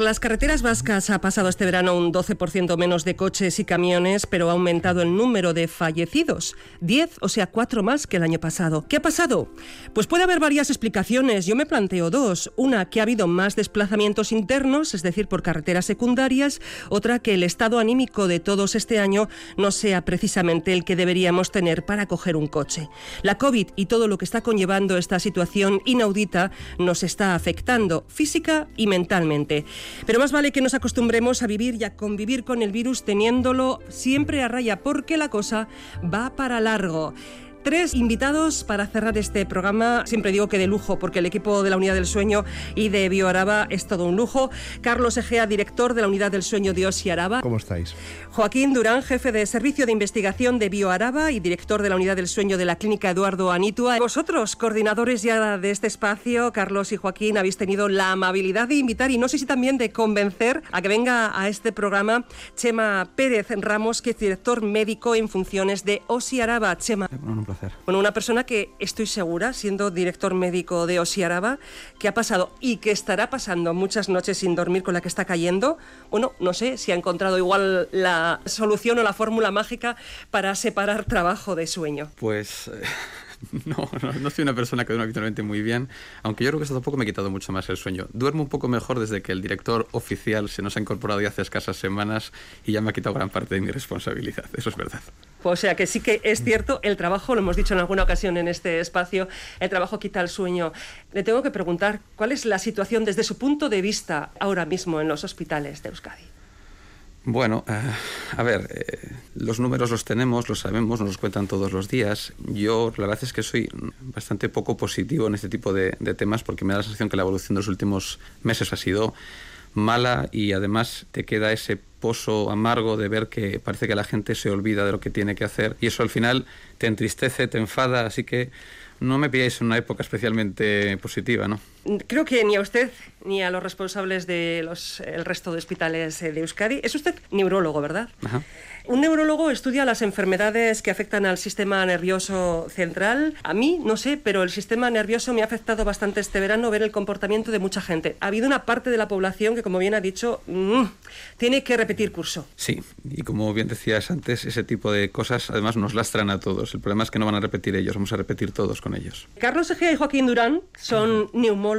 Por las carreteras vascas ha pasado este verano un 12% menos de coches y camiones, pero ha aumentado el número de fallecidos. 10, o sea, 4 más que el año pasado. ¿Qué ha pasado? Pues puede haber varias explicaciones. Yo me planteo dos. Una, que ha habido más desplazamientos internos, es decir, por carreteras secundarias. Otra, que el estado anímico de todos este año no sea precisamente el que deberíamos tener para coger un coche. La COVID y todo lo que está conllevando esta situación inaudita nos está afectando física y mentalmente. Pero más vale que nos acostumbremos a vivir y a convivir con el virus teniéndolo siempre a raya, porque la cosa va para largo. Tres invitados para cerrar este programa. Siempre digo que de lujo, porque el equipo de la Unidad del Sueño y de BioAraba es todo un lujo. Carlos Egea, director de la Unidad del Sueño de Osi Araba. ¿Cómo estáis? Joaquín Durán, jefe de Servicio de Investigación de BioAraba y director de la Unidad del Sueño de la Clínica Eduardo Anitua. Vosotros, coordinadores ya de este espacio, Carlos y Joaquín, habéis tenido la amabilidad de invitar y no sé si también de convencer a que venga a este programa Chema Pérez Ramos, que es director médico en funciones de Osi Araba. Chema. Bueno, una persona que estoy segura, siendo director médico de Osiaraba, que ha pasado y que estará pasando muchas noches sin dormir con la que está cayendo. Bueno, no sé si ha encontrado igual la solución o la fórmula mágica para separar trabajo de sueño. Pues. Eh, no, no, soy una persona que duerme habitualmente muy bien, aunque yo creo que esto tampoco me ha quitado mucho más el sueño. Duermo un poco mejor desde que el director oficial se nos ha incorporado ya hace escasas semanas y ya me ha quitado gran parte de mi responsabilidad. Eso es verdad. O sea que sí que es cierto, el trabajo, lo hemos dicho en alguna ocasión en este espacio, el trabajo quita el sueño. Le tengo que preguntar, ¿cuál es la situación desde su punto de vista ahora mismo en los hospitales de Euskadi? Bueno, eh, a ver, eh, los números los tenemos, los sabemos, nos los cuentan todos los días. Yo la verdad es que soy bastante poco positivo en este tipo de, de temas porque me da la sensación que la evolución de los últimos meses ha sido mala y además te queda ese pozo amargo de ver que parece que la gente se olvida de lo que tiene que hacer y eso al final te entristece, te enfada, así que no me pilláis en una época especialmente positiva, ¿no? Creo que ni a usted ni a los responsables del el resto de hospitales de Euskadi. Es usted neurólogo, ¿verdad? Ajá. Un neurólogo estudia las enfermedades que afectan al sistema nervioso central. A mí, no sé, pero el sistema nervioso me ha afectado bastante este verano ver el comportamiento de mucha gente. Ha habido una parte de la población que, como bien ha dicho, mmm, tiene que repetir curso. Sí, y como bien decías antes, ese tipo de cosas además nos lastran a todos. El problema es que no van a repetir ellos, vamos a repetir todos con ellos. Carlos Egea y Joaquín Durán son neumólogos.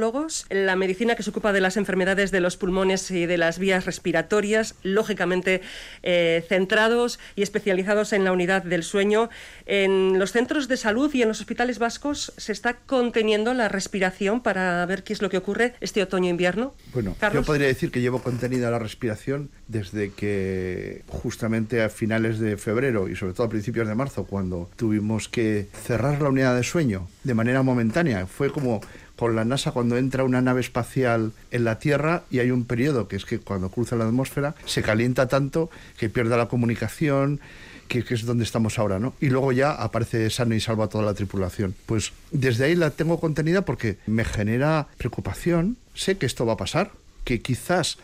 La medicina que se ocupa de las enfermedades de los pulmones y de las vías respiratorias, lógicamente eh, centrados y especializados en la unidad del sueño. En los centros de salud y en los hospitales vascos se está conteniendo la respiración para ver qué es lo que ocurre este otoño-invierno. Bueno, yo podría decir que llevo contenida la respiración desde que justamente a finales de febrero y sobre todo a principios de marzo, cuando tuvimos que cerrar la unidad de sueño de manera momentánea, fue como con la NASA cuando entra una nave espacial en la Tierra y hay un periodo que es que cuando cruza la atmósfera se calienta tanto que pierde la comunicación, que, es donde estamos ahora, ¿no? Y luego ya aparece sano y salva toda la tripulación. Pues desde ahí la tengo contenida porque me genera preocupación, sé que esto va a pasar, que quizás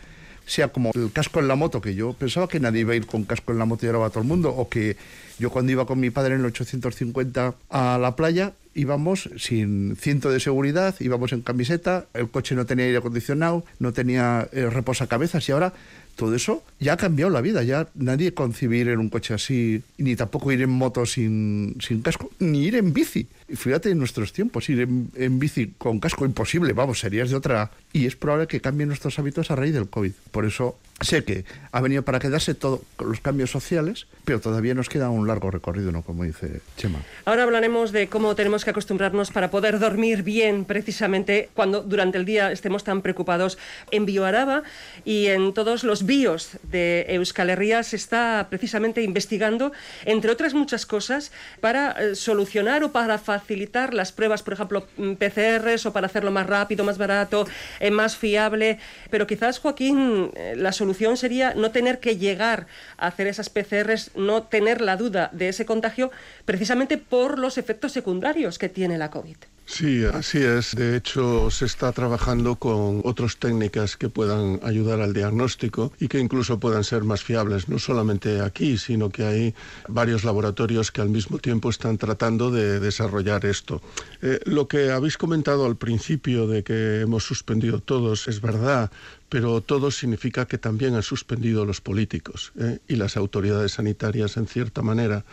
sea como el casco en la moto, que yo pensaba que nadie iba a ir con casco en la moto y ahora va todo el mundo, o que yo cuando iba con mi padre en el 850 a la playa, íbamos sin cinto de seguridad, íbamos en camiseta, el coche no tenía aire acondicionado, no tenía eh, reposacabezas y ahora todo eso ya ha cambiado la vida, ya nadie concibir en un coche así, ni tampoco ir en moto sin, sin casco, ni ir en bici. Fíjate en nuestros tiempos, ir en, en, bici con casco imposible, vamos, serías de otra. Y es probable que cambien nuestros hábitos a raíz del COVID. Por eso sé que ha venido para quedarse todos los cambios sociales, pero todavía nos queda un largo recorrido, ¿no? Como dice Chema. Ahora hablaremos de cómo tenemos que acostumbrarnos para poder dormir bien, precisamente cuando durante el día estemos tan preocupados. En Bioaraba y en todos los bios de Euskal Herria se está precisamente investigando, entre otras muchas cosas, para eh, solucionar o para facilitar las pruebas, por ejemplo, mm, PCRs o para hacerlo más rápido, más barato, eh, más fiable. Pero quizás, Joaquín, eh, la solución solución sería no tener que llegar a hacer esas PCRs, no tener la duda de ese contagio, precisamente por los efectos secundarios que tiene la COVID. Sí, así es. De hecho, se está trabajando con otras técnicas que puedan ayudar al diagnóstico y que incluso puedan ser más fiables, no solamente aquí, sino que hay varios laboratorios que al mismo tiempo están tratando de desarrollar esto. Eh, lo que habéis comentado al principio de que hemos suspendido todos es verdad, pero todo significa que también han suspendido los políticos ¿eh? y las autoridades sanitarias en cierta manera,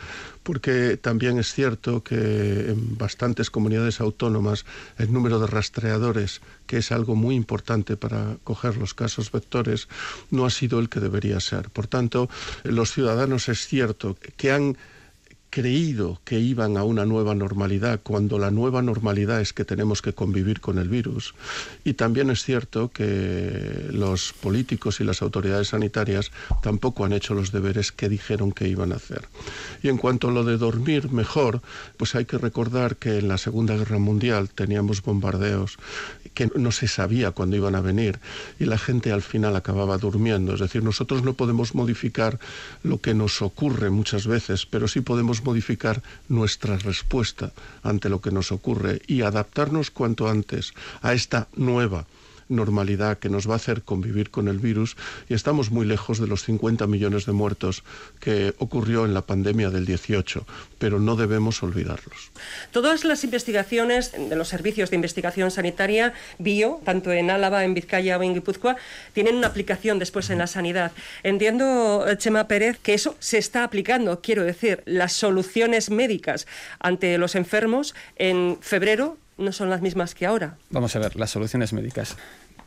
porque también es cierto que en bastantes comunidades autónomas el número de rastreadores, que es algo muy importante para coger los casos vectores, no ha sido el que debería ser. Por tanto, los ciudadanos es cierto que han creído que iban a una nueva normalidad cuando la nueva normalidad es que tenemos que convivir con el virus. Y también es cierto que los políticos y las autoridades sanitarias tampoco han hecho los deberes que dijeron que iban a hacer. Y en cuanto a lo de dormir mejor, pues hay que recordar que en la Segunda Guerra Mundial teníamos bombardeos que no se sabía cuándo iban a venir y la gente al final acababa durmiendo. Es decir, nosotros no podemos modificar lo que nos ocurre muchas veces, pero sí podemos modificar nuestra respuesta ante lo que nos ocurre y adaptarnos cuanto antes a esta nueva normalidad que nos va a hacer convivir con el virus y estamos muy lejos de los 50 millones de muertos que ocurrió en la pandemia del 18, pero no debemos olvidarlos. Todas las investigaciones de los servicios de investigación sanitaria bio, tanto en Álava, en Vizcaya o en Guipúzcoa, tienen una aplicación después en la sanidad. Entiendo, eh, Chema Pérez, que eso se está aplicando, quiero decir, las soluciones médicas ante los enfermos en febrero no son las mismas que ahora. Vamos a ver, las soluciones médicas.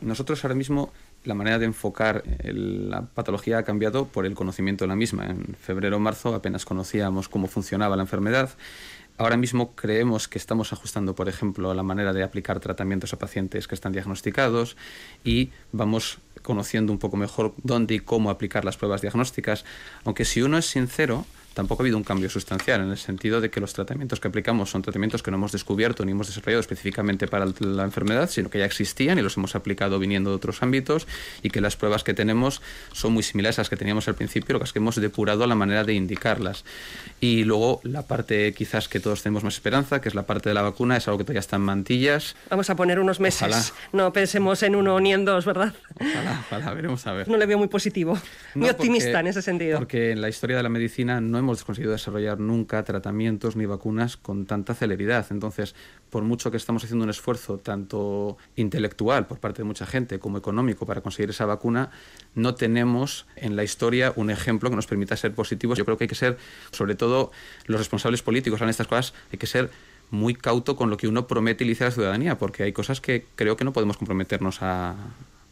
Nosotros ahora mismo la manera de enfocar la patología ha cambiado por el conocimiento de la misma. En febrero o marzo apenas conocíamos cómo funcionaba la enfermedad. Ahora mismo creemos que estamos ajustando, por ejemplo, la manera de aplicar tratamientos a pacientes que están diagnosticados y vamos conociendo un poco mejor dónde y cómo aplicar las pruebas diagnósticas. Aunque si uno es sincero, tampoco ha habido un cambio sustancial en el sentido de que los tratamientos que aplicamos son tratamientos que no hemos descubierto ni hemos desarrollado específicamente para la enfermedad, sino que ya existían y los hemos aplicado viniendo de otros ámbitos y que las pruebas que tenemos son muy similares a las que teníamos al principio, lo que es que hemos depurado la manera de indicarlas. Y luego la parte quizás que todos tenemos más esperanza, que es la parte de la vacuna, es algo que todavía está en mantillas. Vamos a poner unos meses. No pensemos en uno ni en dos, ¿verdad? Ojalá, ojalá, veremos a ver. No le veo muy positivo, muy optimista en ese sentido. Porque en la historia de la medicina no hemos conseguido desarrollar nunca tratamientos ni vacunas con tanta celeridad. Entonces, por mucho que estamos haciendo un esfuerzo tanto intelectual por parte de mucha gente como económico para conseguir esa vacuna, no tenemos en la historia un ejemplo que nos permita ser positivos. Yo creo que hay que ser, sobre todo los responsables políticos en estas cosas, hay que ser muy cauto con lo que uno promete y dice a la ciudadanía, porque hay cosas que creo que no podemos comprometernos a,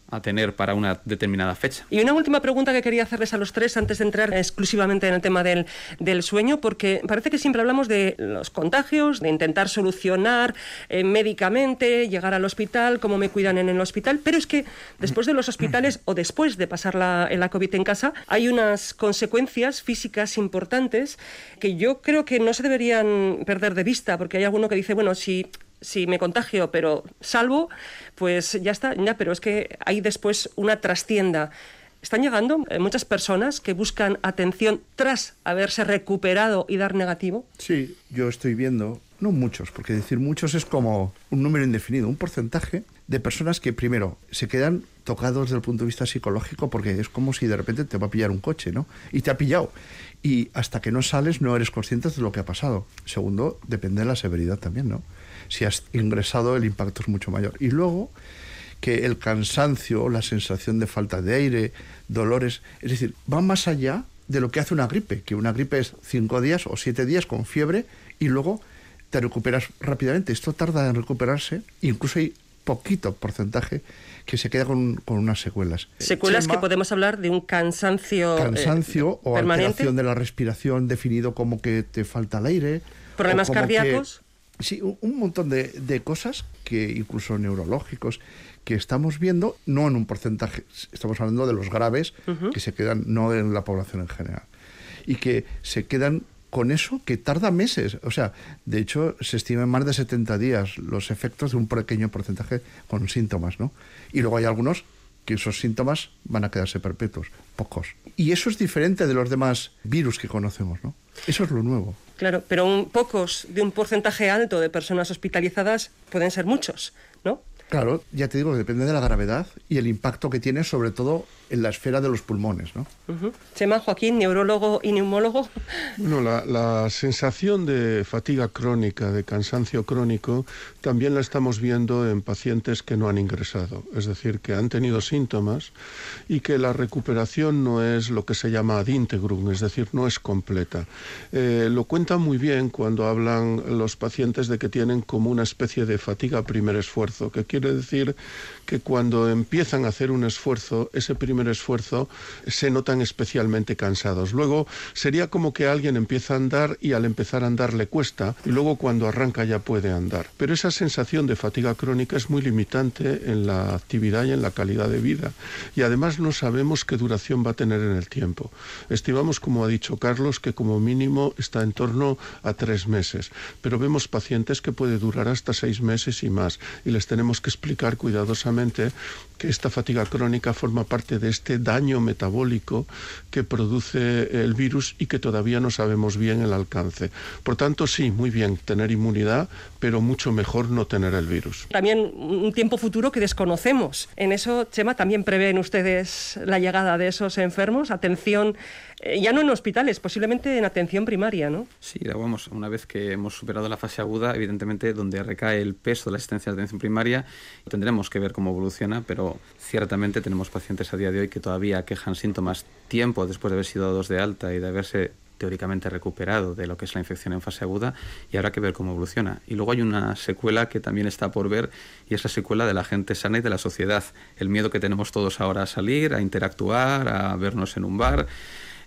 a tener para una determinada fecha. Y una última pregunta que quería hacerles a los tres antes de entrar exclusivamente en el tema del, del sueño, porque parece que siempre hablamos de los contagios, de intentar solucionar eh, médicamente, llegar al hospital, cómo me cuidan en el hospital, pero es que después de los hospitales o después de pasar la, la COVID en casa, hay unas consecuencias físicas importantes que yo creo que no se deberían perder de vista, porque hay alguno que dice, bueno, si si me contagio pero salvo, pues ya está, ya, pero es que hay después una trastienda. Están llegando eh, muchas personas que buscan atención tras haberse recuperado y dar negativo. Sí, yo estoy viendo, no muchos, porque decir muchos es como un número indefinido, un porcentaje de personas que primero se quedan tocados desde el punto de vista psicológico porque es como si de repente te va a pillar un coche, ¿no? Y te ha pillado. Y hasta que no sales no eres consciente de lo que ha pasado. Segundo, depende de la severidad también, ¿no? Si has ingresado el impacto es mucho mayor. Y luego que el cansancio, la sensación de falta de aire, dolores, es decir, va más allá de lo que hace una gripe, que una gripe es cinco días o siete días con fiebre y luego te recuperas rápidamente. Esto tarda en recuperarse, incluso hay poquito porcentaje que se queda con, unas secuelas. Secuelas que podemos hablar de un cansancio. Eh, cansancio o alteración de la respiración definido como que te falta el aire. Problemas cardíacos. Sí, un montón de, de, cosas que incluso neurológicos que estamos viendo, no en un porcentaje, estamos hablando de los graves que se quedan no en la población en general y que se quedan con eso que tarda meses. O sea, de hecho, se estima en más de 70 días los efectos de un pequeño porcentaje con síntomas, ¿no? Y luego hay algunos que esos síntomas van a quedarse perpetuos, pocos. Y eso es diferente de los demás virus que conocemos, ¿no? Eso es lo nuevo. Claro, pero un, pocos de un porcentaje alto de personas hospitalizadas pueden ser muchos. Claro, ya te digo, depende de la gravedad y el impacto que tiene, sobre todo en la esfera de los pulmones. ¿no? Chema, Joaquín, neurólogo y neumólogo. Bueno, la, la, sensación de fatiga crónica, de cansancio crónico, también la estamos viendo en pacientes que no han ingresado, es decir, que han tenido síntomas y que la recuperación no es lo que se llama ad integrum, es decir, no es completa. Eh, lo cuentan muy bien cuando hablan los pacientes de que tienen como una especie de fatiga primer esfuerzo, que quiere decir que cuando empiezan a hacer un esfuerzo, ese primer esfuerzo, se notan especialmente cansados. Luego sería como que alguien empieza a andar y al empezar a andar le cuesta y luego cuando arranca ya puede andar. Pero esa sensación de fatiga crónica es muy limitante en la actividad y en la calidad de vida. Y además no sabemos qué duración va a tener en el tiempo. Estimamos, como ha dicho Carlos, que como mínimo está en torno a tres meses. Pero vemos pacientes que puede durar hasta seis meses y más. Y les tenemos que explicar cuidadosamente que esta fatiga crónica forma parte de este daño metabólico que produce el virus y que todavía no sabemos bien el alcance. Por tanto, sí, muy bien tener inmunidad, pero mucho mejor no tener el virus. También un tiempo futuro que desconocemos. En eso, Chema, también prevén ustedes la llegada de esos enfermos, atención eh, ya no en hospitales, posiblemente en atención primaria, ¿no? Sí, vamos, una vez que hemos superado la fase aguda, evidentemente donde recae el peso de la asistencia de atención primaria, tendremos que ver cómo evoluciona, pero ciertamente tenemos pacientes a día de hoy que todavía quejan síntomas tiempo después de haber sido dados de alta y de haberse teóricamente recuperado de lo que es la infección en fase aguda y habrá que ver cómo evoluciona. Y luego hay una secuela que también está por ver y es la secuela de la gente sana y de la sociedad. El miedo que tenemos todos ahora a salir, a interactuar, a vernos en un bar.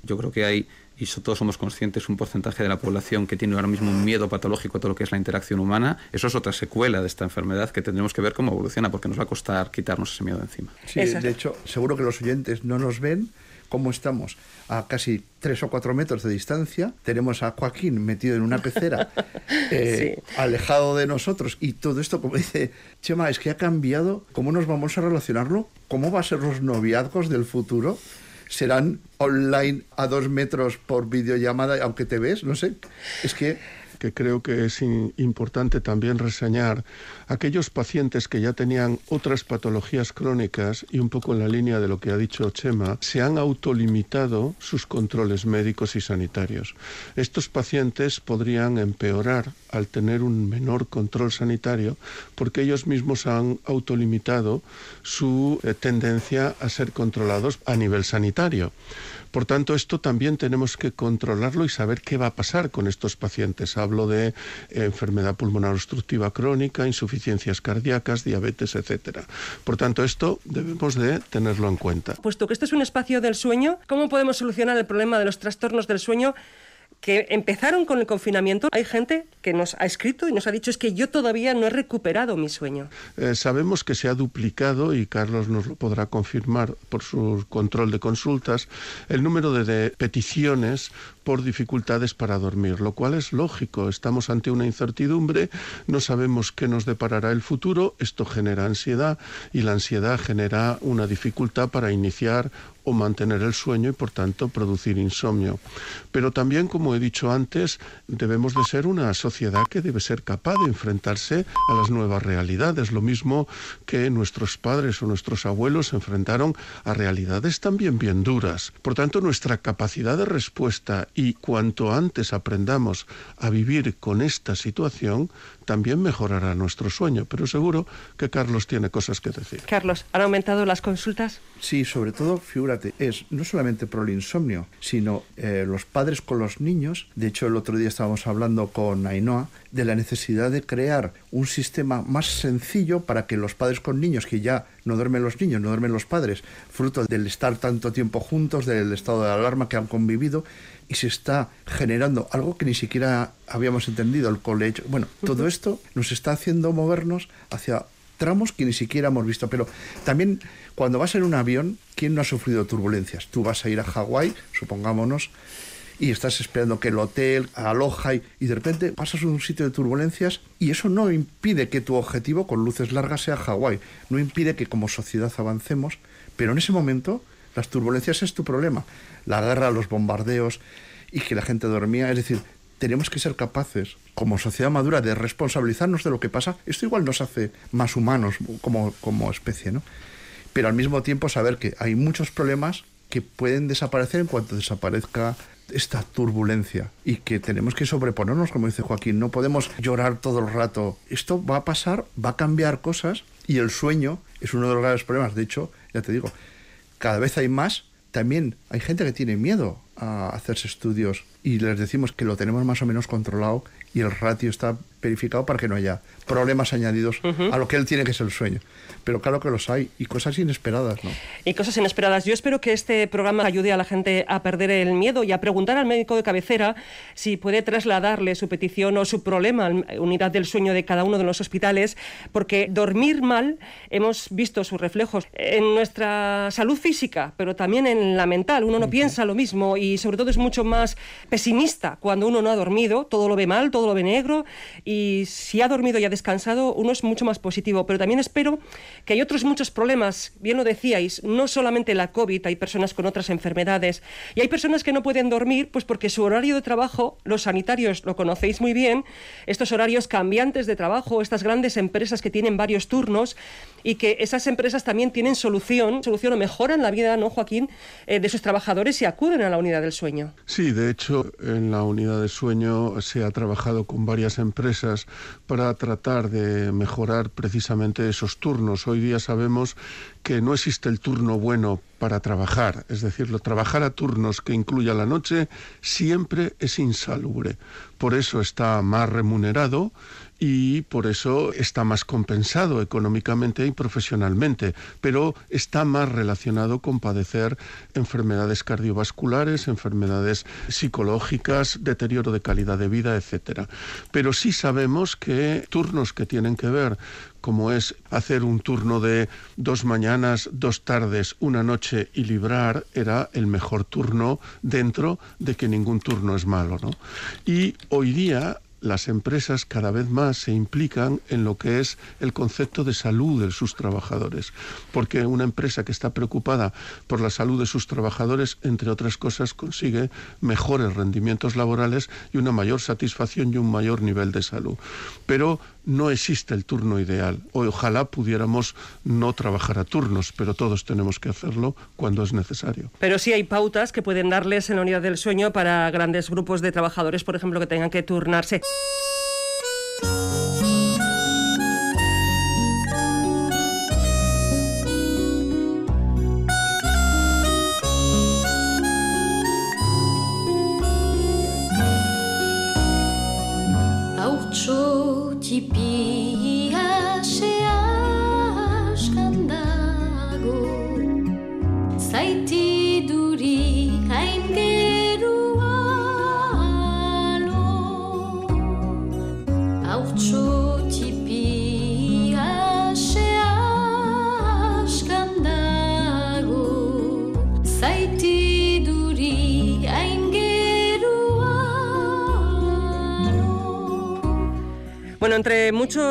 Yo creo que hay, y todos somos conscientes, un porcentaje de la población que tiene ahora mismo un miedo patológico a todo lo que es la interacción humana. Eso es otra secuela de esta enfermedad que tendremos que ver cómo evoluciona, porque nos va a costar quitarnos ese miedo de encima. Sí, de hecho, seguro que los oyentes no nos ven cómo estamos a casi tres o cuatro metros de distancia. Tenemos a Joaquín metido en una pecera, eh, alejado de nosotros. Y todo esto, como dice Chema, es que ha cambiado. ¿Cómo nos vamos a relacionarlo? ¿Cómo va a ser los noviazgos del futuro? Serán online a dos metros por videollamada, aunque te ves, no sé. Es que que creo que es importante también reseñar, aquellos pacientes que ya tenían otras patologías crónicas y un poco en la línea de lo que ha dicho Chema, se han autolimitado sus controles médicos y sanitarios. Estos pacientes podrían empeorar al tener un menor control sanitario porque ellos mismos han autolimitado su eh, tendencia a ser controlados a nivel sanitario. Por tanto, esto también tenemos que controlarlo y saber qué va a pasar con estos pacientes. Hablo de eh, enfermedad pulmonar obstructiva crónica, insuficiencias cardíacas, diabetes, etcétera. Por tanto, esto debemos de tenerlo en cuenta. Puesto que este es un espacio del sueño, ¿cómo podemos solucionar el problema de los trastornos del sueño? Que empezaron con el confinamiento, hay gente que nos ha escrito y nos ha dicho es que yo todavía no he recuperado mi sueño. Eh, sabemos que se ha duplicado, y Carlos nos lo podrá confirmar por su control de consultas, el número de peticiones por dificultades para dormir, lo cual es lógico. Estamos ante una incertidumbre, no sabemos qué nos deparará el futuro, esto genera ansiedad y la ansiedad genera una dificultad para iniciar o mantener el sueño y por tanto producir insomnio. Pero también, como he dicho antes, debemos de ser una sociedad que debe ser capaz de enfrentarse a las nuevas realidades, lo mismo que nuestros padres o nuestros abuelos se enfrentaron a realidades también bien duras. Por tanto, nuestra capacidad de respuesta y cuanto antes aprendamos a vivir con esta situación, también mejorará nuestro sueño. Pero seguro que Carlos tiene cosas que decir. Carlos, ¿han aumentado las consultas? Sí, sobre todo, figúrate, es no solamente por el insomnio, sino eh, los padres con los niños. De hecho, el otro día estábamos hablando con Ainhoa de la necesidad de crear un sistema más sencillo para que los padres con niños, que ya no duermen los niños, no duermen los padres, fruto del estar tanto tiempo juntos, del estado de alarma que han convivido, y se está generando algo que ni siquiera habíamos entendido, el colegio. Bueno, todo esto nos está haciendo movernos hacia tramos que ni siquiera hemos visto. Pero también cuando vas en un avión, ¿quién no ha sufrido turbulencias? Tú vas a ir a Hawái, supongámonos, y estás esperando que el hotel aloja y, y, de repente pasas un sitio de turbulencias y eso no impide que tu objetivo con luces largas sea Hawái, no impide que como sociedad avancemos, pero en ese momento las turbulencias es tu problema. La guerra, los bombardeos y que la gente dormía. Es decir, tenemos que ser capaces, como sociedad madura, de responsabilizarnos de lo que pasa. Esto igual nos hace más humanos como, como especie, ¿no? Pero al mismo tiempo saber que hay muchos problemas que pueden desaparecer en cuanto desaparezca esta turbulencia y que tenemos que sobreponernos, como dice Joaquín. No podemos llorar todo el rato. Esto va a pasar, va a cambiar cosas y el sueño es uno de los graves problemas. De hecho, ya te digo, cada vez hay más. También hay gente que tiene miedo a hacerse estudios y les decimos que lo tenemos más o menos controlado y el ratio está verificado para que no haya problemas añadidos a lo que él tiene que ser el sueño. Pero claro que los hay y cosas inesperadas, ¿no? Y cosas inesperadas. Yo espero que este programa ayude a la gente a perder el miedo y a preguntar al médico de cabecera si puede trasladarle su petición o su problema a la unidad del sueño de cada uno de los hospitales, porque dormir mal hemos visto sus reflejos en nuestra salud física, pero también en la mental. Uno no piensa lo mismo y sobre todo es mucho más pesimista cuando uno no ha dormido, todo lo ve mal, todo lo ve negro y si ha dormido y ha descansado, uno es mucho más positivo. Pero también espero que hay otros muchos problemas, bien lo decíais, no solamente la COVID, hay personas con otras enfermedades y hay personas que no pueden dormir pues porque su horario de trabajo, los sanitarios lo conocéis muy bien, estos horarios cambiantes de trabajo, estas grandes empresas que tienen varios turnos y que esas empresas también tienen solución, solución o mejoran la vida, ¿no, Joaquín?, eh, de sus trabajadores y acuden a la unidad del sueño. Sí, de hecho, en la unidad de sueño se ha trabajado con varias empresas para tratar de mejorar precisamente esos turnos. Hoy día sabemos que no existe el turno bueno para trabajar, es decir, lo trabajar a turnos que incluya la noche siempre es insalubre. Por eso está más remunerado y por eso está más compensado económicamente y profesionalmente, pero está más relacionado con padecer enfermedades cardiovasculares, enfermedades psicológicas, deterioro de calidad de vida, etcétera. Pero sí sabemos que turnos que tienen que ver como es hacer un turno de dos mañanas, dos tardes, una noche y librar, era el mejor turno dentro de que ningún turno es malo. ¿no? Y hoy día las empresas cada vez más se implican en lo que es el concepto de salud de sus trabajadores, porque una empresa que está preocupada por la salud de sus trabajadores, entre otras cosas, consigue mejores rendimientos laborales y una mayor satisfacción y un mayor nivel de salud. Pero no existe el turno ideal. Ojalá pudiéramos no trabajar a turnos, pero todos tenemos que hacerlo cuando es necesario. Pero sí hay pautas que pueden darles en la unidad del sueño para grandes grupos de trabajadores, por ejemplo, que tengan que turnarse.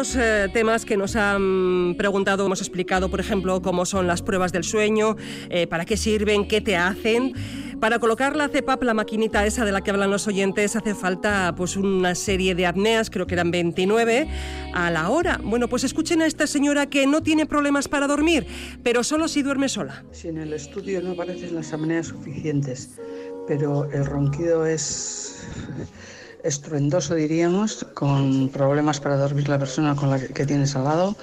Muchos eh, temas que nos han preguntado, hemos explicado, por ejemplo, cómo son las pruebas del sueño, eh, para qué sirven, qué te hacen. Para colocar la CEPAP, la maquinita esa de la que hablan los oyentes, hace falta pues una serie de apneas, creo que eran 29, a la hora. Bueno, pues escuchen a esta señora que no tiene problemas para dormir, pero solo si duerme sola. Si en el estudio no aparecen las apneas suficientes, pero el ronquido es estruendoso, diríamos, con problemas para dormir la persona con la que tienes al lado.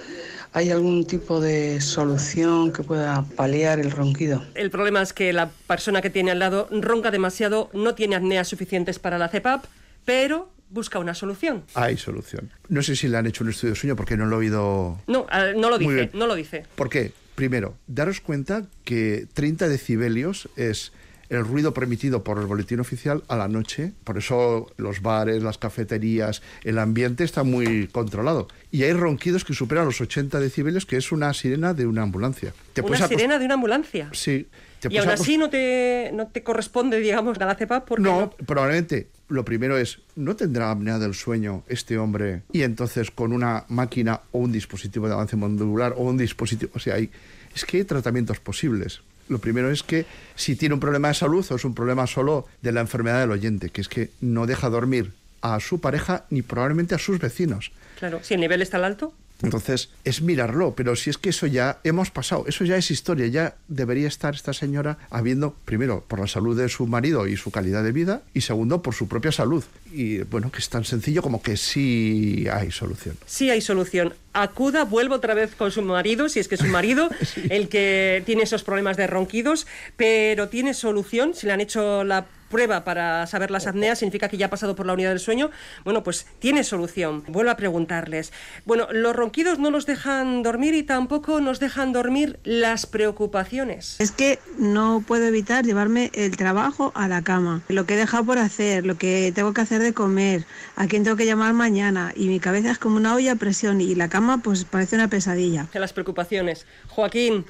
¿Hay algún tipo de solución que pueda paliar el ronquido? El problema es que la persona que tiene al lado ronca demasiado, no tiene apneas suficientes para la CEPAP, pero busca una solución. Hay solución. No sé si le han hecho un estudio de sueño porque no lo he oído. No, no lo dice, no lo dice. ¿Por qué? Primero, daros cuenta que 30 decibelios es el ruido permitido por el boletín oficial a la noche. Por eso los bares, las cafeterías, el ambiente está muy controlado. Y hay ronquidos que superan los 80 decibelios, que es una sirena de una ambulancia. ¿Una sirena de una ambulancia? Sí. y aún así no te, no te corresponde, digamos, la CEPAP porque no, probablemente lo primero es, ¿no tendrá apnea del sueño este hombre? Y entonces con una máquina o un dispositivo de avance modular o un dispositivo... O sea, hay, es que hay tratamientos posibles. Lo primero es que si tiene un problema de salud o es un problema solo de la enfermedad del oyente, que es que no deja dormir a su pareja ni probablemente a sus vecinos. Claro, si el nivel está al alto. Entonces, es mirarlo, pero si es que eso ya hemos pasado, eso ya es historia, ya debería estar esta señora habiendo, primero, por la salud de su marido y su calidad de vida, y segundo, por su propia salud. Y bueno, que es tan sencillo como que sí hay solución. Sí hay solución. Acuda, vuelva otra vez con su marido, si es que es su marido el que tiene esos problemas de ronquidos, pero tiene solución, si le han hecho la prueba para saber las apneas, significa que ya ha pasado por la unidad del sueño, bueno, pues tiene solución. Vuelvo a preguntarles. Bueno, los ronquidos no nos dejan dormir y tampoco nos dejan dormir las preocupaciones. Es que no puedo evitar llevarme el trabajo a la cama, lo que he dejado por hacer, lo que tengo que hacer de comer, a quién tengo que llamar mañana y mi cabeza es como una olla a presión y la cama pues parece una pesadilla. Las preocupaciones. Joaquín.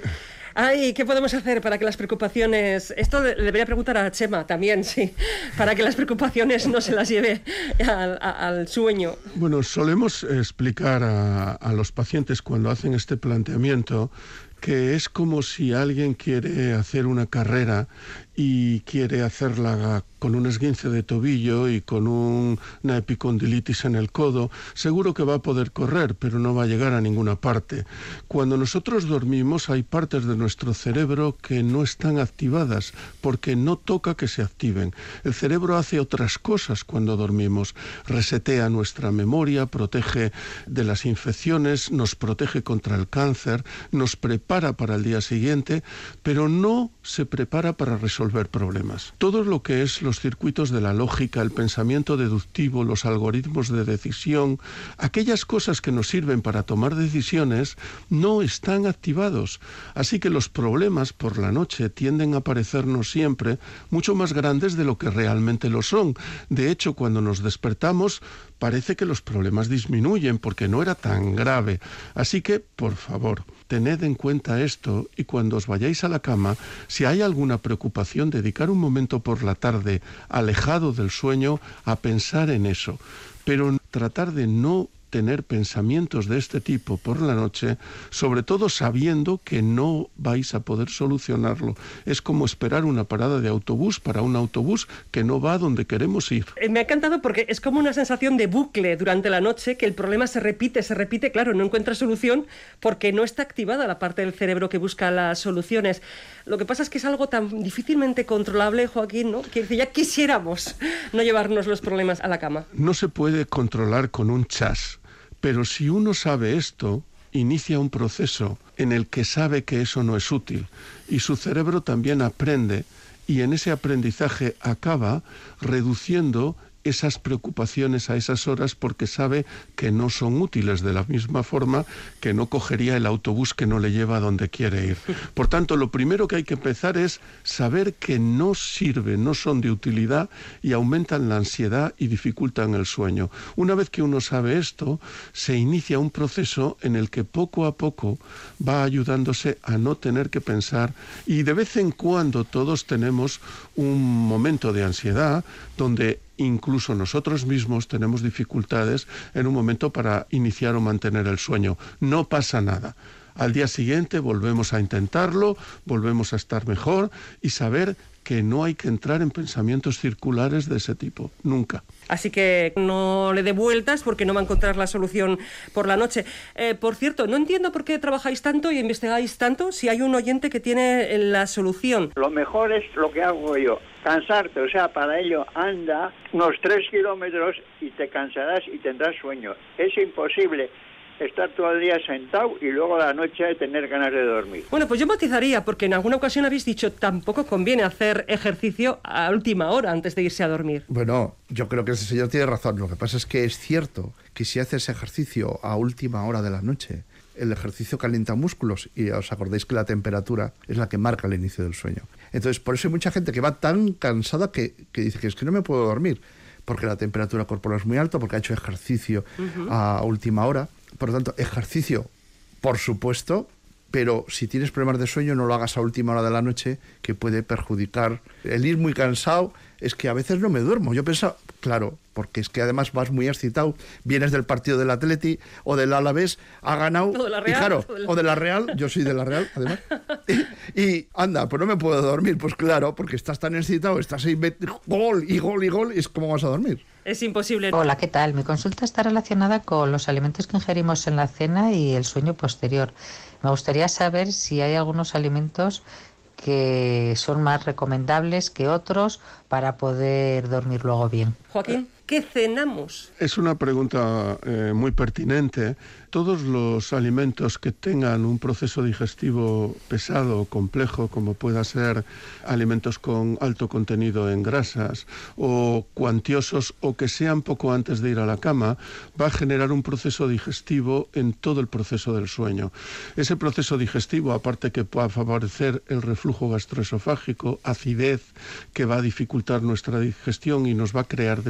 Ay, ¿qué podemos hacer para que las preocupaciones... Esto le debería preguntar a Chema también, sí, para que las preocupaciones no se las lleve al, al sueño. Bueno, solemos explicar a, a los pacientes cuando hacen este planteamiento que es como si alguien quiere hacer una carrera y quiere hacerla con un esguince de tobillo y con un, una epicondilitis en el codo, seguro que va a poder correr, pero no va a llegar a ninguna parte. Cuando nosotros dormimos hay partes de nuestro cerebro que no están activadas porque no toca que se activen. El cerebro hace otras cosas cuando dormimos, resetea nuestra memoria, protege de las infecciones, nos protege contra el cáncer, nos prepara para el día siguiente, pero no se prepara para resolver problemas. Todo lo que es los circuitos de la lógica, el pensamiento deductivo, los algoritmos de decisión, aquellas cosas que nos sirven para tomar decisiones, no están activados. Así que los problemas por la noche tienden a parecernos siempre mucho más grandes de lo que realmente lo son. De hecho, cuando nos despertamos, parece que los problemas disminuyen porque no era tan grave. Así que, por favor, tened en cuenta esto y cuando os vayáis a la cama, si hay alguna preocupación, dedicar un momento por la tarde alejado del sueño a pensar en eso. Pero tratar de no tener pensamientos de este tipo por la noche, sobre todo sabiendo que no vais a poder solucionarlo. Es como esperar una parada de autobús para un autobús que no va a donde queremos ir. Eh, Me ha encantado porque es como una sensación de bucle durante la noche, que el problema se repite, se repite, claro, no encuentra solución porque no está activada la parte del cerebro que busca las soluciones. Lo que pasa es que es algo tan difícilmente controlable, Joaquín, ¿no? Que ya quisiéramos no llevarnos los problemas a la cama. No se puede controlar con un chas, pero si uno sabe esto, inicia un proceso en el que sabe que eso no es útil y su cerebro también aprende y en ese aprendizaje acaba reduciendo esas preocupaciones a esas horas porque sabe que no son útiles de la misma forma que no cogería el autobús que no le lleva a donde quiere ir. Por tanto, lo primero que hay que empezar es saber que no sirven, no son de utilidad y aumentan la ansiedad y dificultan el sueño. Una vez que uno sabe esto, se inicia un proceso en el que poco a poco va ayudándose a no tener que pensar y de vez en cuando todos tenemos un momento de ansiedad donde incluso nosotros mismos tenemos dificultades en un momento para iniciar o mantener el sueño. No pasa nada. Al día siguiente volvemos a intentarlo, volvemos a estar mejor y saber que no hay que entrar en pensamientos circulares de ese tipo, nunca. Así que no le dé vueltas porque no va a encontrar la solución por la noche. Eh, por cierto, no entiendo por qué trabajáis tanto y investigáis tanto si hay un oyente que tiene la solución. Lo mejor es lo que hago yo, cansarte, o sea, para ello anda unos tres kilómetros y te cansarás y tendrás sueño. Es imposible estar todo el día sentado y luego a la noche tener ganas de dormir. Bueno, pues yo matizaría, porque en alguna ocasión habéis dicho tampoco conviene hacer ejercicio a última hora antes de irse a dormir. Bueno, yo creo que ese señor tiene razón. Lo que pasa es que es cierto que si haces ejercicio a última hora de la noche, el ejercicio calienta músculos y os acordáis que la temperatura es la que marca el inicio del sueño. Entonces, por eso hay mucha gente que va tan cansada que, que dice que es que no me puedo dormir, porque la temperatura corporal es muy alta, porque ha hecho ejercicio a última hora. Por lo tanto, ejercicio, por supuesto, pero si tienes problemas de sueño, no lo hagas a última hora de la noche, que puede perjudicar. El ir muy cansado es que a veces no me duermo. Yo pensaba, claro, porque es que además vas muy excitado, vienes del partido del Atleti o del Alavés, ha ganado, O de la y Real, claro, o de la- Real, yo soy de la Real, además, y, y, anda, pues no me puedo dormir, pues claro, porque estás tan excitado, estás ahí, gol y gol y gol, y es como vas a dormir. Es imposible. Hola, ¿qué tal? Mi consulta está relacionada con los alimentos que ingerimos en la cena y el sueño posterior. Me gustaría saber si hay algunos alimentos que son más recomendables que otros para poder dormir luego bien. Joaquín, ¿qué cenamos? Es una pregunta eh, muy pertinente. Todos los alimentos que tengan un proceso digestivo pesado o complejo, como pueda ser alimentos con alto contenido en grasas o cuantiosos o que sean poco antes de ir a la cama, va a generar un proceso digestivo en todo el proceso del sueño. Ese proceso digestivo, aparte que pueda favorecer el reflujo gastroesofágico, acidez, que va a dificultar nuestra digestión y nos va a crear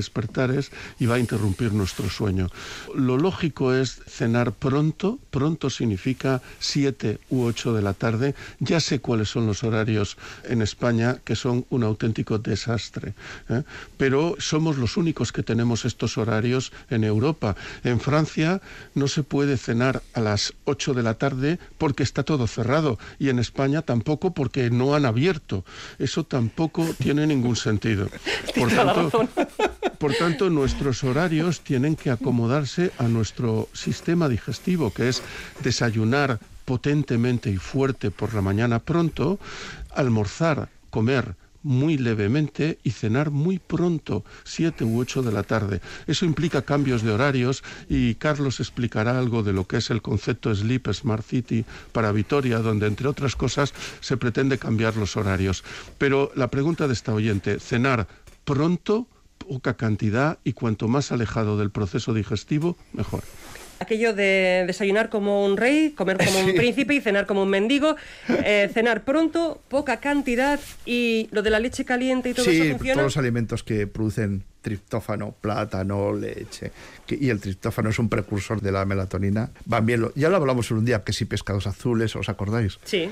y va a interrumpir nuestro sueño. Lo lógico es cenar pronto, pronto significa 7 u 8 de la tarde. Ya sé cuáles son los horarios en España que son un auténtico desastre, ¿eh? pero somos los únicos que tenemos estos horarios en Europa. En Francia no se puede cenar a las 8 de la tarde porque está todo cerrado y en España tampoco porque no han abierto. Eso tampoco tiene ningún sentido. Tanto, por tanto, nuestros horarios tienen que acomodarse a nuestro sistema digestivo, que es desayunar potentemente y fuerte por la mañana pronto, almorzar, comer muy levemente y cenar muy pronto, 7 u 8 de la tarde. Eso implica cambios de horarios y Carlos explicará algo de lo que es el concepto Sleep Smart City para Vitoria, donde entre otras cosas se pretende cambiar los horarios. Pero la pregunta de esta oyente, cenar pronto, poca cantidad y cuanto más alejado del proceso digestivo, mejor. Aquello de desayunar como un rey, comer como un príncipe y cenar como un mendigo. Eh, cenar pronto, poca cantidad y lo de la leche caliente y todo sí, eso funciona. todos los alimentos que producen triptófano, plátano, leche, que- y el triptófano es un precursor de la melatonina, van bien. Lo- ya lo hablamos en un día, que si pescados azules, ¿os acordáis? Sí.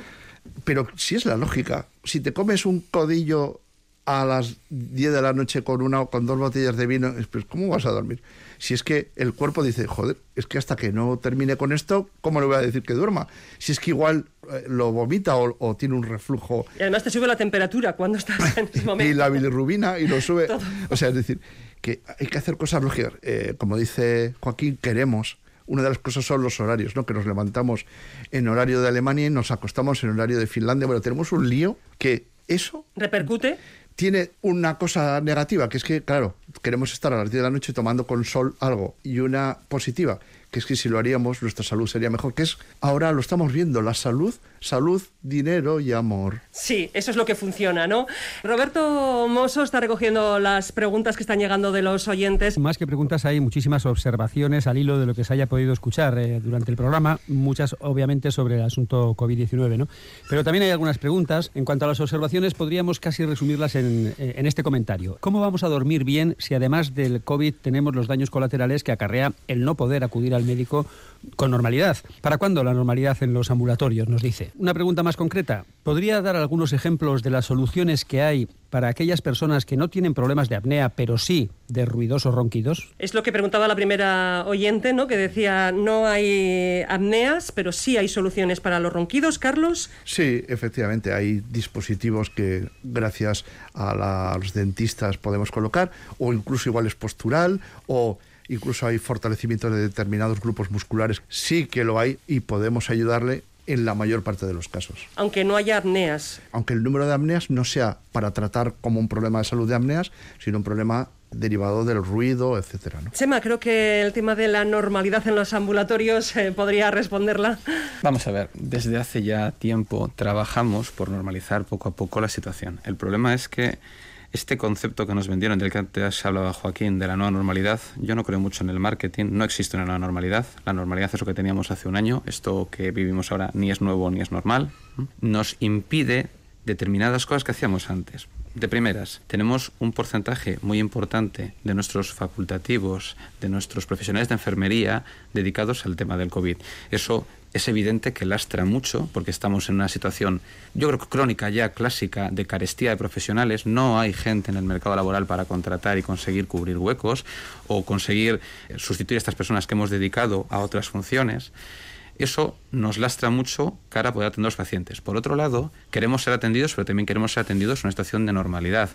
Pero si es la lógica, si te comes un codillo a las 10 de la noche con una o con dos botellas de vino, es, pues, ¿cómo vas a dormir? Si es que el cuerpo dice, joder, es que hasta que no termine con esto, ¿cómo le voy a decir que duerma? Si es que igual eh, lo vomita o, o tiene un reflujo Y además te sube la temperatura cuando estás en ese momento. y la bilirrubina y lo sube. O sea, es decir, que hay que hacer cosas lógicas. Eh, como dice Joaquín, queremos. Una de las cosas son los horarios, ¿no? Que nos levantamos en horario de Alemania y nos acostamos en horario de Finlandia. Bueno, tenemos un lío que eso ¿Repercute? Tiene una cosa negativa, que es que, claro, queremos estar a las 10 de la noche tomando con sol algo. Y una positiva, que es que si lo haríamos, nuestra salud sería mejor. Que es, ahora lo estamos viendo, la salud, salud, dinero y amor. Sí, eso es lo que funciona, ¿no? Roberto Mosso está recogiendo las preguntas que están llegando de los oyentes. Más que preguntas, hay muchísimas observaciones al hilo de lo que se haya podido escuchar eh, durante el programa, muchas obviamente sobre el asunto COVID-19, ¿no? Pero también hay algunas preguntas. En cuanto a las observaciones, podríamos casi resumirlas en, eh, en este comentario. ¿Cómo vamos a dormir bien si además del COVID tenemos los daños colaterales que acarrea el no poder acudir al médico con normalidad? ¿Para cuándo la normalidad en los ambulatorios? Nos dice. Una pregunta más concreta. ¿Podría dar algunos ejemplos de las soluciones que hay para aquellas personas que no tienen problemas de apnea, pero sí de ruidosos ronquidos? Es lo que preguntaba la primera oyente, ¿no? Que decía, no hay apneas, pero sí hay soluciones para los ronquidos, Carlos. Sí, efectivamente, hay dispositivos que gracias a, la- a los dentistas podemos colocar, o incluso igual es postural, o incluso hay fortalecimiento de determinados grupos musculares. Sí que lo hay y podemos ayudarle en la mayor parte de los casos. Aunque no haya apneas. Aunque el número de apneas no sea para tratar como un problema de salud de apneas, sino un problema derivado del ruido, etcétera. ¿no? Chema, creo que el tema de la normalidad en los ambulatorios eh, podría responderla. Vamos a ver, desde hace ya tiempo trabajamos por normalizar poco a poco la situación. El problema es que este concepto que nos vendieron, del que antes hablaba Joaquín, de la nueva normalidad, yo no creo mucho en el marketing, no existe una nueva normalidad. La normalidad es lo que teníamos hace un año, esto que vivimos ahora ni es nuevo ni es normal. Nos impide determinadas cosas que hacíamos antes. De primeras, tenemos un porcentaje muy importante de nuestros facultativos, de nuestros profesionales de enfermería dedicados al tema del COVID. Eso es evidente que lastra mucho porque estamos en una situación, yo creo que crónica ya, clásica, de carestía de profesionales. No hay gente en el mercado laboral para contratar y conseguir cubrir huecos o conseguir sustituir a estas personas que hemos dedicado a otras funciones. Eso nos lastra mucho cara a poder atender a los pacientes. Por otro lado, queremos ser atendidos, pero también queremos ser atendidos en una situación de normalidad.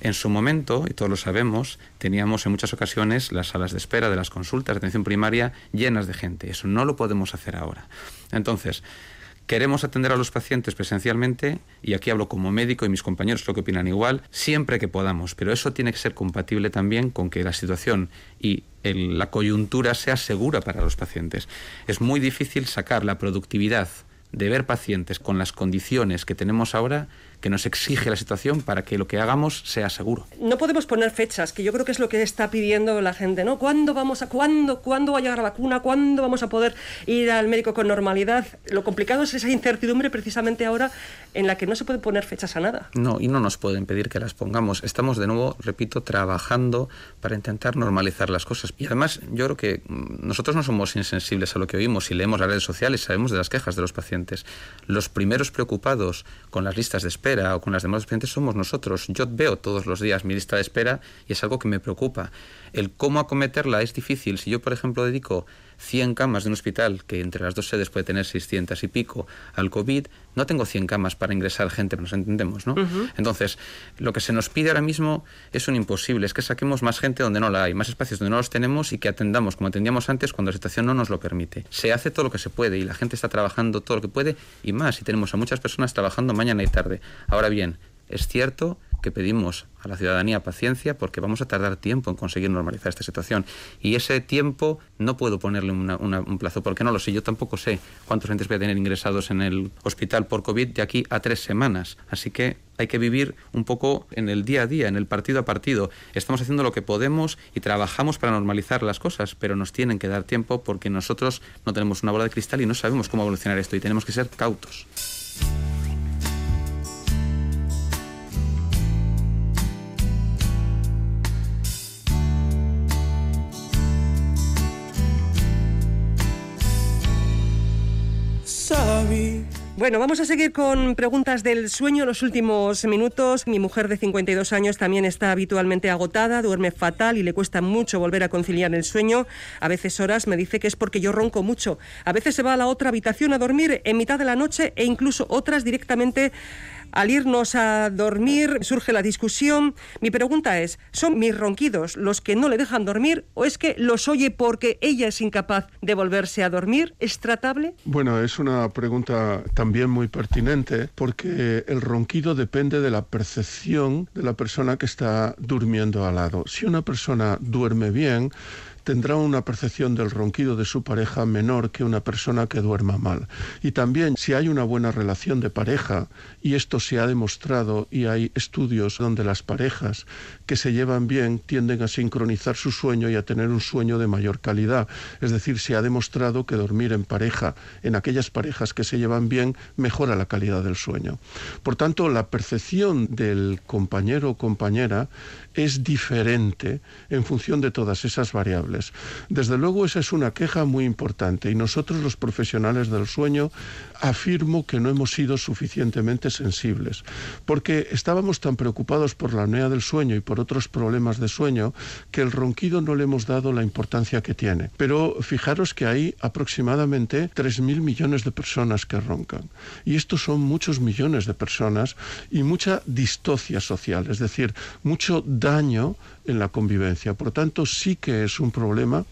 En su momento, y todos lo sabemos, teníamos en muchas ocasiones las salas de espera de las consultas de atención primaria llenas de gente. Eso no lo podemos hacer ahora. Entonces, Queremos atender a los pacientes presencialmente, y aquí hablo como médico y mis compañeros lo que opinan igual, siempre que podamos, pero eso tiene que ser compatible también con que la situación y la coyuntura sea segura para los pacientes. Es muy difícil sacar la productividad de ver pacientes con las condiciones que tenemos ahora que nos exige la situación para que lo que hagamos sea seguro. No podemos poner fechas, que yo creo que es lo que está pidiendo la gente, ¿no? ¿Cuándo vamos a cuándo cuándo va a llegar la vacuna? ¿Cuándo vamos a poder ir al médico con normalidad? Lo complicado es esa incertidumbre precisamente ahora en la que no se puede poner fechas a nada. No, y no nos pueden pedir que las pongamos. Estamos de nuevo, repito, trabajando para intentar normalizar las cosas. Y además, yo creo que mm, nosotros no somos insensibles a lo que oímos y leemos las redes sociales, sabemos de las quejas de los pacientes. Los primeros preocupados con las listas de espera o con las demás pacientes somos nosotros. Yo veo todos los días mi lista de espera y es algo que me preocupa. El cómo acometerla es difícil. Si yo, por ejemplo, dedico 100 camas de un hospital, que entre las dos sedes puede tener 600 y pico, al COVID, no tengo 100 camas para ingresar gente, nos entendemos, ¿no? Entonces, lo que se nos pide ahora mismo es un imposible, es que saquemos más gente donde no la hay, más espacios donde no los tenemos y que atendamos como atendíamos antes cuando la situación no nos lo permite. Se hace todo lo que se puede y la gente está trabajando todo lo que puede y más, y tenemos a muchas personas trabajando mañana y tarde. Ahora bien, es cierto que pedimos a la ciudadanía paciencia porque vamos a tardar tiempo en conseguir normalizar esta situación. Y ese tiempo no puedo ponerle un plazo porque no lo sé. Yo tampoco sé cuántos gente voy a tener ingresados en el hospital por COVID de aquí a tres semanas. Así que hay que vivir un poco en el día a día, en el partido a partido. Estamos haciendo lo que podemos y trabajamos para normalizar las cosas, pero nos tienen que dar tiempo porque nosotros no tenemos una bola de cristal y no sabemos cómo evolucionar esto y tenemos que ser cautos. Bueno, vamos a seguir con preguntas del sueño los últimos minutos. Mi mujer de 52 años también está habitualmente agotada, duerme fatal y le cuesta mucho volver a conciliar el sueño. A veces horas me dice que es porque yo ronco mucho. A veces se va a la otra habitación a dormir en mitad de la noche e incluso otras directamente al irnos a dormir surge la discusión. Mi pregunta es, ¿son mis ronquidos los que no le dejan dormir o es que los oye porque ella es incapaz de volverse a dormir? ¿Es tratable? Bueno, es una pregunta también muy pertinente porque el ronquido depende de la percepción de la persona que está durmiendo al lado. Si una persona duerme bien, tendrá una percepción del ronquido de su pareja menor que una persona que duerma mal. Y también si hay una buena relación de pareja, y esto se ha demostrado y hay estudios donde las parejas que se llevan bien tienden a sincronizar su sueño y a tener un sueño de mayor calidad. Es decir, se ha demostrado que dormir en pareja, en aquellas parejas que se llevan bien, mejora la calidad del sueño. Por tanto, la percepción del compañero o compañera es diferente en función de todas esas variables. Desde luego esa es una queja muy importante y nosotros los profesionales del sueño afirmo que no hemos sido suficientemente sensibles, porque estábamos tan preocupados por la apnea del sueño y por otros problemas de sueño que el ronquido no le hemos dado la importancia que tiene. Pero fijaros que hay aproximadamente 3.000 millones de personas que roncan. Y estos son muchos millones de personas y mucha distocia social, es decir, mucho daño en la convivencia. Por tanto, sí que es un problema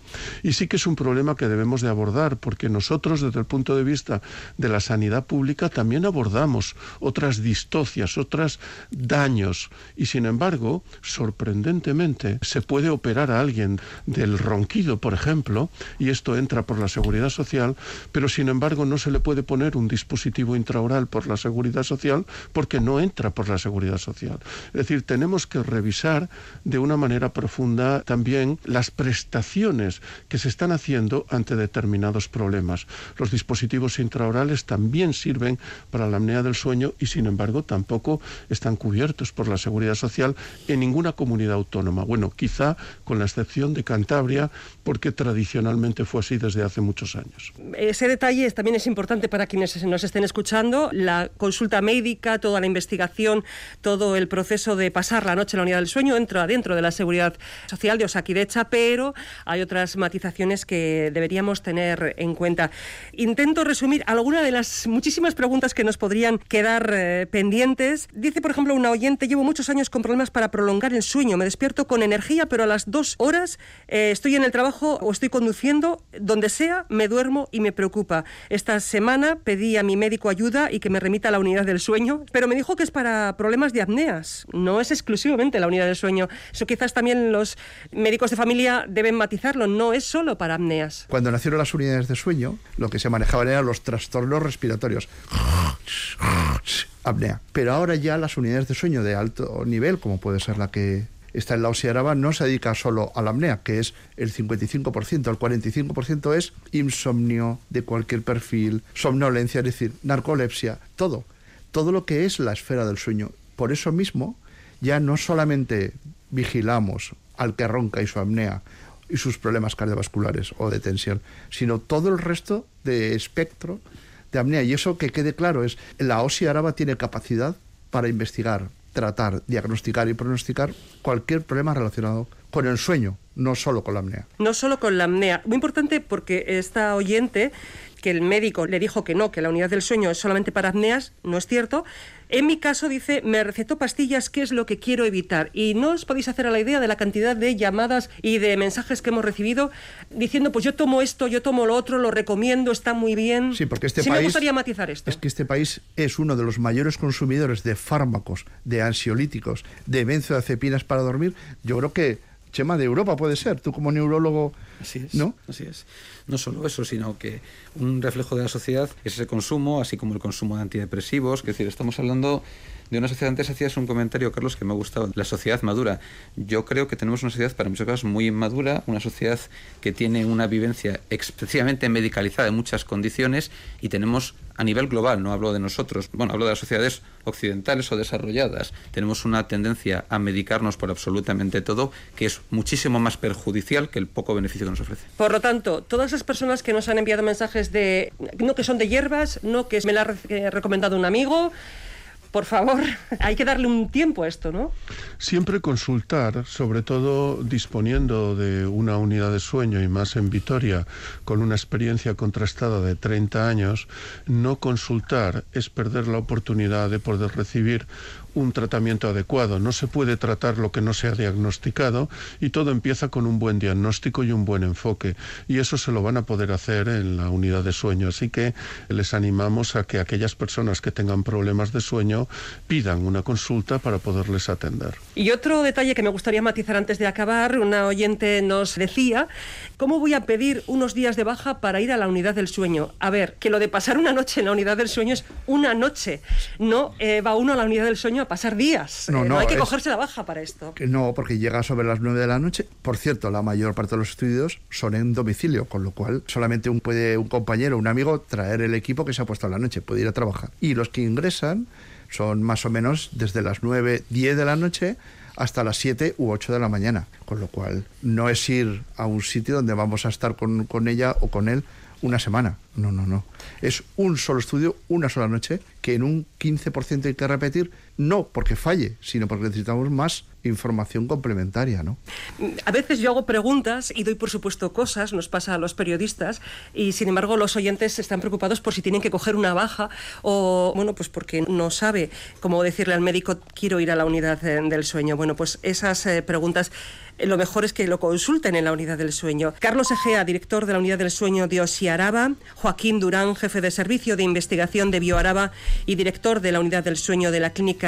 y sí que es un problema que debemos de abordar, porque nosotros desde el punto de vista de la sanidad pública también abordamos otras distocias, otros daños y sin embargo, sorprendentemente, se puede operar a alguien del ronquido, por ejemplo, y esto entra por la seguridad social, pero sin embargo no se le puede poner un dispositivo intraoral por la seguridad social porque no entra por la seguridad social. Es decir, tenemos que revisar de una manera manera profunda también las prestaciones que se están haciendo ante determinados problemas. Los dispositivos intraorales también sirven para la apnea del sueño y sin embargo tampoco están cubiertos por la seguridad social en ninguna comunidad autónoma. Bueno, quizá con la excepción de Cantabria, porque tradicionalmente fue así desde hace muchos años. Ese detalle también es importante para quienes nos estén escuchando. La consulta médica, toda la investigación, todo el proceso de pasar la noche en la unidad del sueño entra dentro de la seguridad social de Osakidecha, pero hay otras matizaciones que deberíamos tener en cuenta. Intento resumir algunas de las muchísimas preguntas que nos podrían quedar eh, pendientes. Dice, por ejemplo, una oyente, llevo muchos años con problemas para prolongar el sueño. Me despierto con energía, pero a las dos horas eh, estoy en el trabajo o estoy conduciendo, donde sea, me duermo y me preocupa. Esta semana pedí a mi médico ayuda y que me remita a la unidad del sueño, pero me dijo que es para problemas de apneas. No es exclusivamente la unidad del sueño. Eso quizás también los médicos de familia deben matizarlo. No es solo para apneas. Cuando nacieron las unidades de sueño, lo que se manejaban eran los trastornos respiratorios. Apnea. Pero ahora ya las unidades de sueño de alto nivel, como puede ser la que la Osiaraba, no se dedica solo a la apnea, que es el 55%, el 45% es insomnio de cualquier perfil, somnolencia, es decir, narcolepsia, todo, todo lo que es la esfera del sueño. Por eso mismo, ya no solamente vigilamos al que ronca y su apnea y sus problemas cardiovasculares o de tensión, sino todo el resto de espectro de apnea. Y eso que quede claro es, la OSI Araba tiene capacidad para investigar, tratar, diagnosticar y pronosticar cualquier problema relacionado con el sueño, no solo con la apnea. No solo con la apnea. Muy importante porque esta oyente que el médico le dijo que no, que la unidad del sueño es solamente para apneas, no es cierto. En mi caso, dice, me recetó pastillas, ¿qué es lo que quiero evitar? Y no os podéis hacer a la idea de la cantidad de llamadas y de mensajes que hemos recibido diciendo, pues yo tomo esto, yo tomo lo otro, lo recomiendo, está muy bien. Sí, porque este sí país... me gustaría matizar esto. Es que este país es uno de los mayores consumidores de fármacos, de ansiolíticos, de benzodiazepinas para dormir. Yo creo que Chema de Europa puede ser, tú como neurólogo, Así es, ¿no? Así es. No solo eso, sino que un reflejo de la sociedad es ese consumo, así como el consumo de antidepresivos. Es decir, estamos hablando de una sociedad. Antes hacías un comentario, Carlos, que me ha gustado. La sociedad madura. Yo creo que tenemos una sociedad, para muchas cosas, muy inmadura, una sociedad que tiene una vivencia excesivamente medicalizada en muchas condiciones y tenemos a nivel global, no hablo de nosotros, bueno, hablo de las sociedades occidentales o desarrolladas, tenemos una tendencia a medicarnos por absolutamente todo que es muchísimo más perjudicial que el poco beneficio que nos ofrece. Por lo tanto, todas esas personas que nos han enviado mensajes de, no que son de hierbas, no que me la ha re- recomendado un amigo, por favor, hay que darle un tiempo a esto, ¿no? Siempre consultar, sobre todo disponiendo de una unidad de sueño y más en Vitoria, con una experiencia contrastada de 30 años, no consultar es perder la oportunidad de poder recibir un tratamiento adecuado. No se puede tratar lo que no se ha diagnosticado y todo empieza con un buen diagnóstico y un buen enfoque. Y eso se lo van a poder hacer en la unidad de sueño. Así que les animamos a que aquellas personas que tengan problemas de sueño pidan una consulta para poderles atender. Y otro detalle que me gustaría matizar antes de acabar, una oyente nos decía, ¿cómo voy a pedir unos días de baja para ir a la unidad del sueño? A ver, que lo de pasar una noche en la unidad del sueño es una noche, no eh, va uno a la unidad del sueño a pasar días. No, Eh, no, hay que es- cogerse la baja para esto. Que no, porque llega sobre las 9 de la noche. Por cierto, la mayor parte de los estudios son en domicilio, con lo cual solamente un, puede un compañero, un amigo, traer el equipo que se ha puesto a la noche, puede ir a trabajar. Y los que ingresan son más o menos desde las 9, 10 de la noche hasta las 7 u 8 de la mañana. Con lo cual, no es ir a un sitio donde vamos a estar con, con ella o con él una semana. No, no, no. Es un solo estudio, una sola noche, que en un 15% hay que repetir, no porque falle, sino porque necesitamos más información complementaria, ¿no? A veces yo hago preguntas y doy por supuesto cosas, nos pasa a los periodistas, y sin embargo los oyentes están preocupados por si tienen que coger una baja o, bueno, pues porque no sabe cómo decirle al médico quiero ir a la unidad eh, del sueño. Bueno, pues esas eh, preguntas eh, lo mejor es que lo consulten en la unidad del sueño. Carlos Egea, director de la unidad del sueño de Osiaraba, Joaquín Durán, jefe de servicio de investigación de Bioaraba y director de la unidad del sueño de la clínica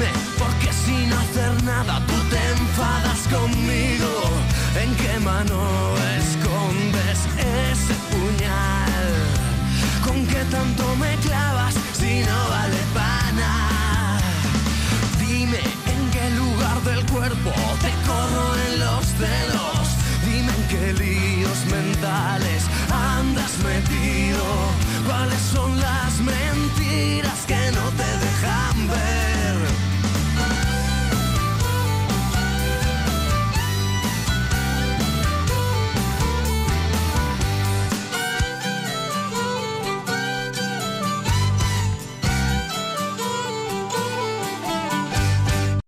dime por qué sin hacer nada tú te enfadas conmigo. ¿En qué mano escondes ese puñal? ¿Con qué tanto me clavas si no vale pana? Dime en qué lugar del cuerpo te corro en los celos. Dime en qué líos mentales andas metido. ¿Cuáles son las mentiras que no te dejan ver?